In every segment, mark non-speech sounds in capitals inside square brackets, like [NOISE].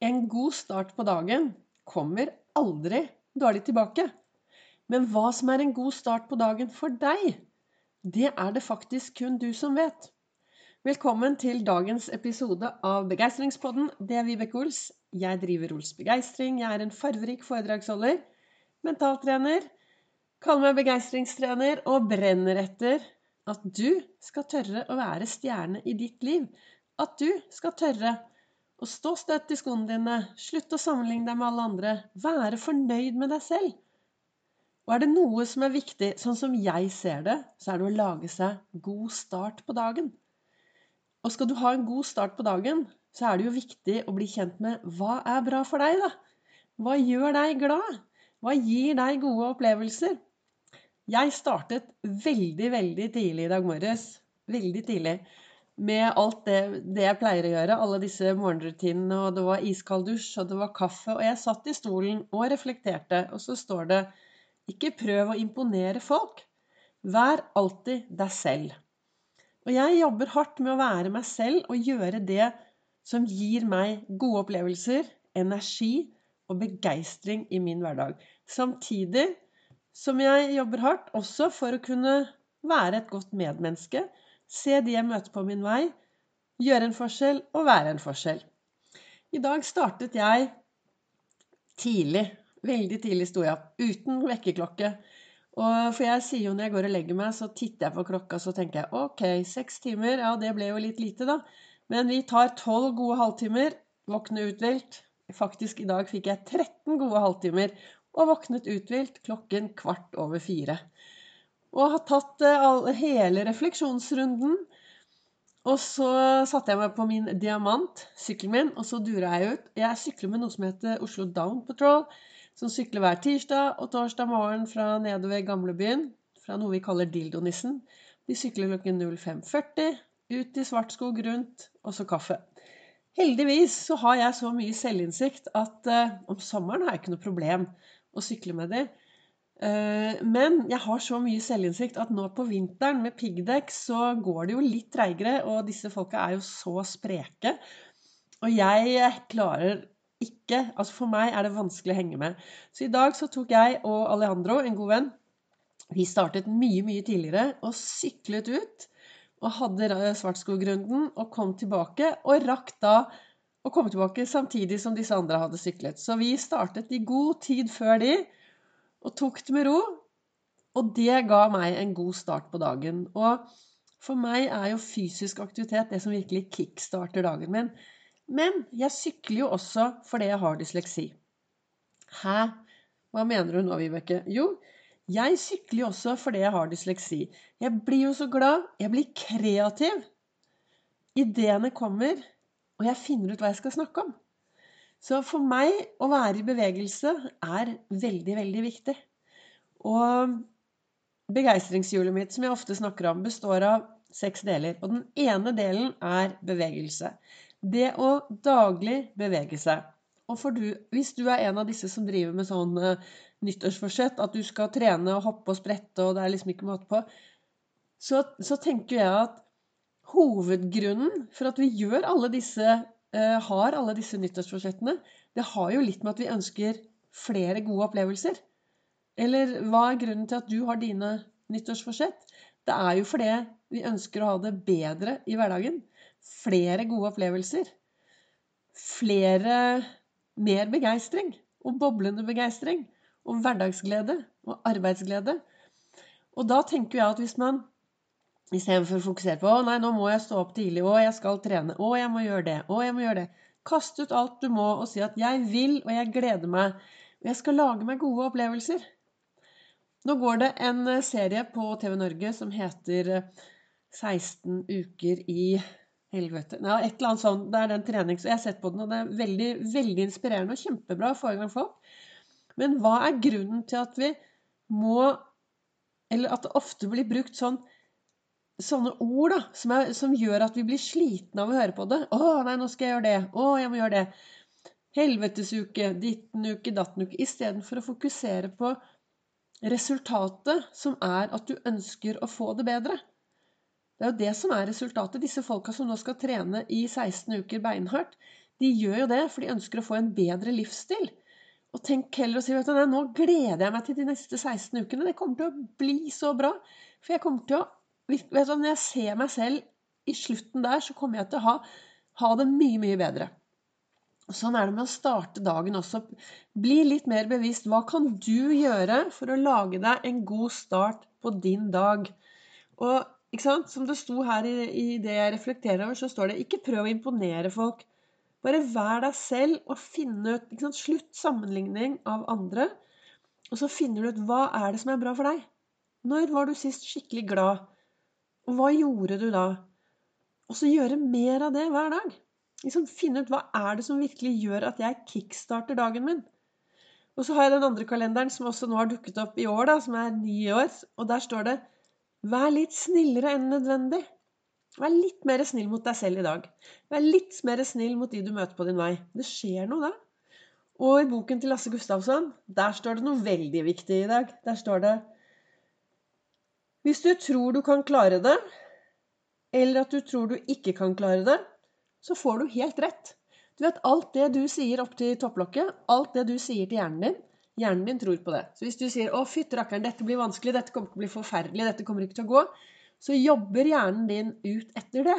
En god start på dagen kommer aldri dårlig tilbake. Men hva som er en god start på dagen for deg, det er det faktisk kun du som vet. Velkommen til dagens episode av Begeistringspodden. Det er Vibeke Ols. Jeg driver Ols Begeistring. Jeg er en farverik foredragsholder, mentaltrener, kaller meg begeistringstrener og brenner etter at du skal tørre å være stjerne i ditt liv. At du skal tørre og stå støtt i skoene dine. Slutt å sammenligne deg med alle andre. Være fornøyd med deg selv. Og er det noe som er viktig, sånn som jeg ser det, så er det å lage seg god start på dagen. Og skal du ha en god start på dagen, så er det jo viktig å bli kjent med hva er bra for deg, da? Hva gjør deg glad? Hva gir deg gode opplevelser? Jeg startet veldig, veldig tidlig i dag morges. Veldig tidlig med alt det, det, jeg pleier å gjøre, alle disse morgenrutinene, og det var iskald dusj, og det var kaffe, og jeg satt i stolen og reflekterte, og så står det ikke prøv å imponere folk. Vær alltid deg selv. Og jeg jobber hardt med å være meg selv og gjøre det som gir meg gode opplevelser, energi og begeistring i min hverdag. Samtidig som jeg jobber hardt også for å kunne være et godt medmenneske se de jeg møter på min vei, gjøre en forskjell og være en forskjell. I dag startet jeg tidlig. Veldig tidlig sto jeg opp. Uten vekkerklokke. Og for jeg sier jo når jeg går og legger meg, så titter jeg på klokka så tenker jeg ok, seks timer, ja det ble jo litt lite, da. Men vi tar tolv gode halvtimer. Våkne uthvilt. Faktisk i dag fikk jeg 13 gode halvtimer. Og våknet uthvilt klokken kvart over fire og har tatt all, hele refleksjonsrunden. Og så satte jeg meg på min diamant, sykkelen min, og så dura jeg ut. Jeg sykler med noe som heter Oslo Down Patrol, som sykler hver tirsdag og torsdag morgen fra nedover gamlebyen, fra noe vi kaller Dildonissen. De sykler klokken 05.40, ut i Svartskog rundt, og så kaffe. Heldigvis så har jeg så mye selvinnsikt at uh, om sommeren har jeg ikke noe problem å sykle med dem. Eh, men jeg har så mye selvinnsikt at nå på vinteren med piggdekk så går det jo litt treigere, og disse folka er jo så spreke. Og jeg klarer ikke Altså for meg er det vanskelig å henge med. Så i dag så tok jeg og Alejandro, en god venn, vi startet mye, mye tidligere og syklet ut. Og hadde Svartskogrunden og kom tilbake, og rakk da å komme tilbake samtidig som disse andre hadde syklet. Så vi startet i god tid før de og tok det med ro. Og det ga meg en god start på dagen. Og for meg er jo fysisk aktivitet det som virkelig kickstarter dagen min. Men jeg sykler jo også fordi jeg har dysleksi. Hæ? Hva mener du nå, Vibeke? Jo, jeg sykler jo også fordi jeg har dysleksi. Jeg blir jo så glad. Jeg blir kreativ. Ideene kommer, og jeg finner ut hva jeg skal snakke om. Så for meg å være i bevegelse er veldig, veldig viktig. Og begeistringshjulet mitt, som jeg ofte snakker om, består av seks deler. Og den ene delen er bevegelse. Det å daglig bevege seg. Og du, hvis du er en av disse som driver med sånn uh, nyttårsforsett, at du skal trene og hoppe og sprette, og det er liksom ikke måte på, så, så tenker jeg at hovedgrunnen for at vi gjør alle disse Eh, har alle disse nyttårsforsettene, det har jo litt med at vi ønsker flere gode opplevelser. Eller hva er grunnen til at du har dine nyttårsforsett? Det er jo fordi vi ønsker å ha det bedre i hverdagen. Flere gode opplevelser. Flere Mer begeistring. Og boblende begeistring. Og hverdagsglede. Og arbeidsglede. Og da tenker jeg at hvis man Istedenfor å fokusere på 'Å nei, nå må jeg stå opp tidlig. Å, jeg skal trene. Å, jeg må gjøre det. Å, jeg må gjøre det.' Kast ut alt du må, og si at 'jeg vil, og jeg gleder meg'. Og jeg skal lage meg gode opplevelser. Nå går det en eh, serie på TV Norge som heter 16 eh, uker i helvete Ja, et eller annet sånt. Det er den trenings... Jeg har sett på den, og det er veldig, veldig inspirerende og kjempebra å få i gang folk. Men hva er grunnen til at vi må Eller at det ofte blir brukt sånn sånne ord da, som, er, som, gjør at vi blir slitne av å høre på det. 'Å, nei, nå skal jeg gjøre det. Å, jeg må gjøre det.' Helvetesuke, dittenuke, dattenuke. Istedenfor å fokusere på resultatet, som er at du ønsker å få det bedre. Det er jo det som er resultatet. Disse folka som nå skal trene i 16 uker beinhardt, De gjør jo det, for de ønsker å få en bedre livsstil. Og tenk heller å si vet du, nå gleder jeg meg til de neste 16 ukene. Det kommer til å bli så bra. For jeg kommer til å vet du, Når jeg ser meg selv i slutten der, så kommer jeg til å ha, ha det mye, mye bedre. Sånn er det med å starte dagen også. Bli litt mer bevisst. Hva kan du gjøre for å lage deg en god start på din dag? Og som det sto her i, i det jeg reflekterer over, så står det ikke prøv å imponere folk. Bare vær deg selv og finne ut? Slutt sammenligning av andre. Og så finner du ut hva er det som er bra for deg. Når var du sist skikkelig glad? Og hva gjorde du da? Og så gjøre mer av det hver dag. Liksom Finne ut hva er det som virkelig gjør at jeg kickstarter dagen min. Og så har jeg den andre kalenderen som også nå har dukket opp i år, da, som er ni år. Og der står det 'Vær litt snillere enn nødvendig'. Vær litt mer snill mot deg selv i dag. Vær litt mer snill mot de du møter på din vei. Det skjer noe da. Og i boken til Lasse Gustavsson, der står det noe veldig viktig i dag. Der står det Hvis du tror du kan klare det, eller at du tror du ikke kan klare det, så får du helt rett. Du vet, alt det du sier opp til topplokket, alt det du sier til hjernen din, hjernen din tror på det. Så hvis du sier 'Å, fytti rakkeren, dette blir vanskelig, dette kommer til å bli forferdelig, dette kommer ikke til å gå', så jobber hjernen din ut etter det.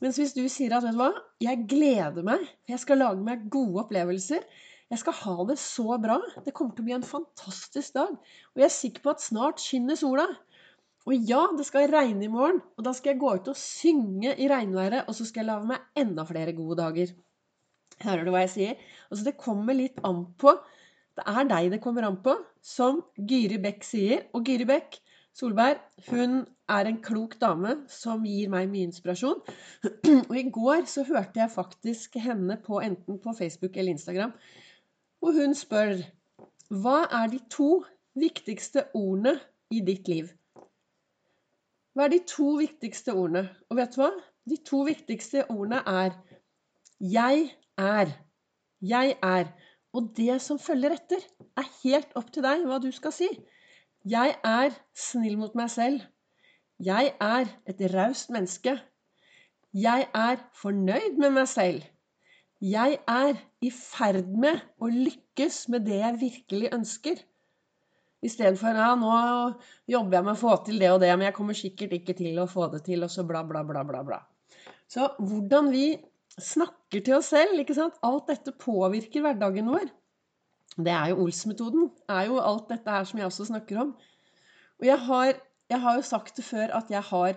Mens hvis du sier at vet du hva, jeg gleder meg, jeg skal lage meg gode opplevelser, jeg skal ha det så bra, det kommer til å bli en fantastisk dag, og jeg er sikker på at snart skinner sola. Og ja, det skal regne i morgen, og da skal jeg gå ut og synge i regnværet, og så skal jeg lage meg enda flere gode dager. Hører du hva jeg sier? Altså, det kommer litt an på Det er deg det kommer an på, som Gyri Bekk sier. Og Gyri Bekk Solberg, hun er en klok dame som gir meg mye inspirasjon. Og i går så hørte jeg faktisk henne på enten på Facebook eller Instagram, og hun spør Hva er de to viktigste ordene i ditt liv? Hva er de to viktigste ordene? Og vet du hva? De to viktigste ordene er Jeg er. Jeg er. Og det som følger etter, er helt opp til deg hva du skal si. Jeg er snill mot meg selv. Jeg er et raust menneske. Jeg er fornøyd med meg selv. Jeg er i ferd med å lykkes med det jeg virkelig ønsker. Istedenfor ja, nå jobber jeg med å få til det og det, men jeg kommer sikkert ikke til å få det til, og så bla, bla, bla, bla. bla. Så hvordan vi snakker til oss selv, ikke sant? alt dette påvirker hverdagen vår. Det er jo Ols-metoden. er jo alt dette her som jeg også snakker om. Og jeg har jeg har jo sagt det før at jeg har,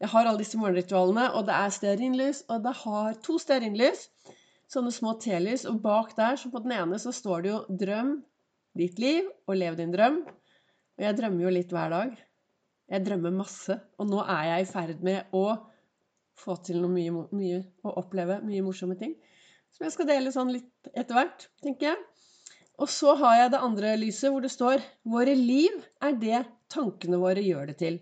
jeg har alle disse morgenritualene, og det er stearinlys, og det har to stearinlys. Sånne små telys. Og bak der, så på den ene, så står det jo 'Drøm ditt liv og lev din drøm'. Og jeg drømmer jo litt hver dag. Jeg drømmer masse. Og nå er jeg i ferd med å få til noe mye, mye og oppleve mye morsomme ting. Som jeg skal dele sånn litt etter hvert, tenker jeg. Og så har jeg det andre lyset hvor det står 'Våre liv er det tankene våre gjør det til'.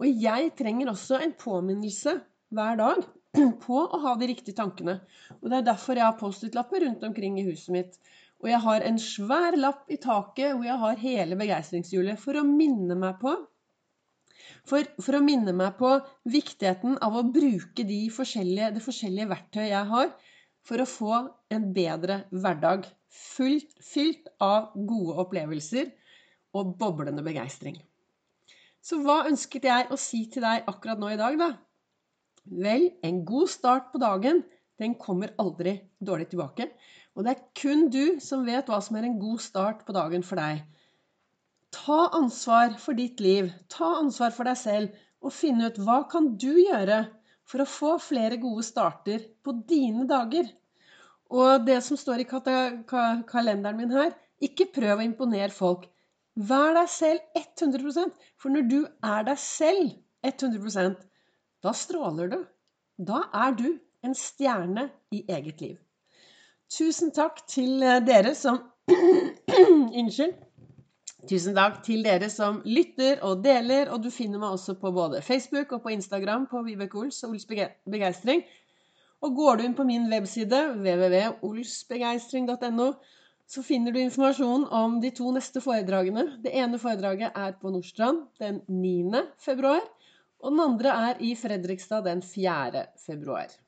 Og jeg trenger også en påminnelse hver dag [CLEARS THROAT] på å ha de riktige tankene. Og det er derfor jeg har Post-It-lapper rundt omkring i huset mitt. Og jeg har en svær lapp i taket hvor jeg har hele begeistringshjulet for å minne meg på for, for, å minne meg på viktigheten av å bruke de forskjellige, det forskjellige verktøyet jeg har for å få en bedre hverdag. Fylt, fylt av gode opplevelser og boblende begeistring. Så hva ønsket jeg å si til deg akkurat nå i dag, da? Vel, en god start på dagen, den kommer aldri dårlig tilbake. Og det er kun du som vet hva som er en god start på dagen for deg. Ta ansvar for ditt liv. Ta ansvar for deg selv. Og finne ut hva kan du gjøre for å få flere gode starter på dine dager. Og det som står i kalenderen min her ikke prøv å imponere folk. Vær deg selv 100% For når du er deg selv 100% da stråler du. Da er du en stjerne i eget liv. Tusen takk til dere som [CLEARS THROAT] Unnskyld. Tusen takk til dere som lytter og deler, og du finner meg også på både Facebook og på Instagram på Vibeke Ols og Ols Begeistring. Og går du inn på min webside www.olsbegeistring.no, så finner du informasjon om de to neste foredragene. Det ene foredraget er på Nordstrand den 9. februar, og den andre er i Fredrikstad den 4. februar.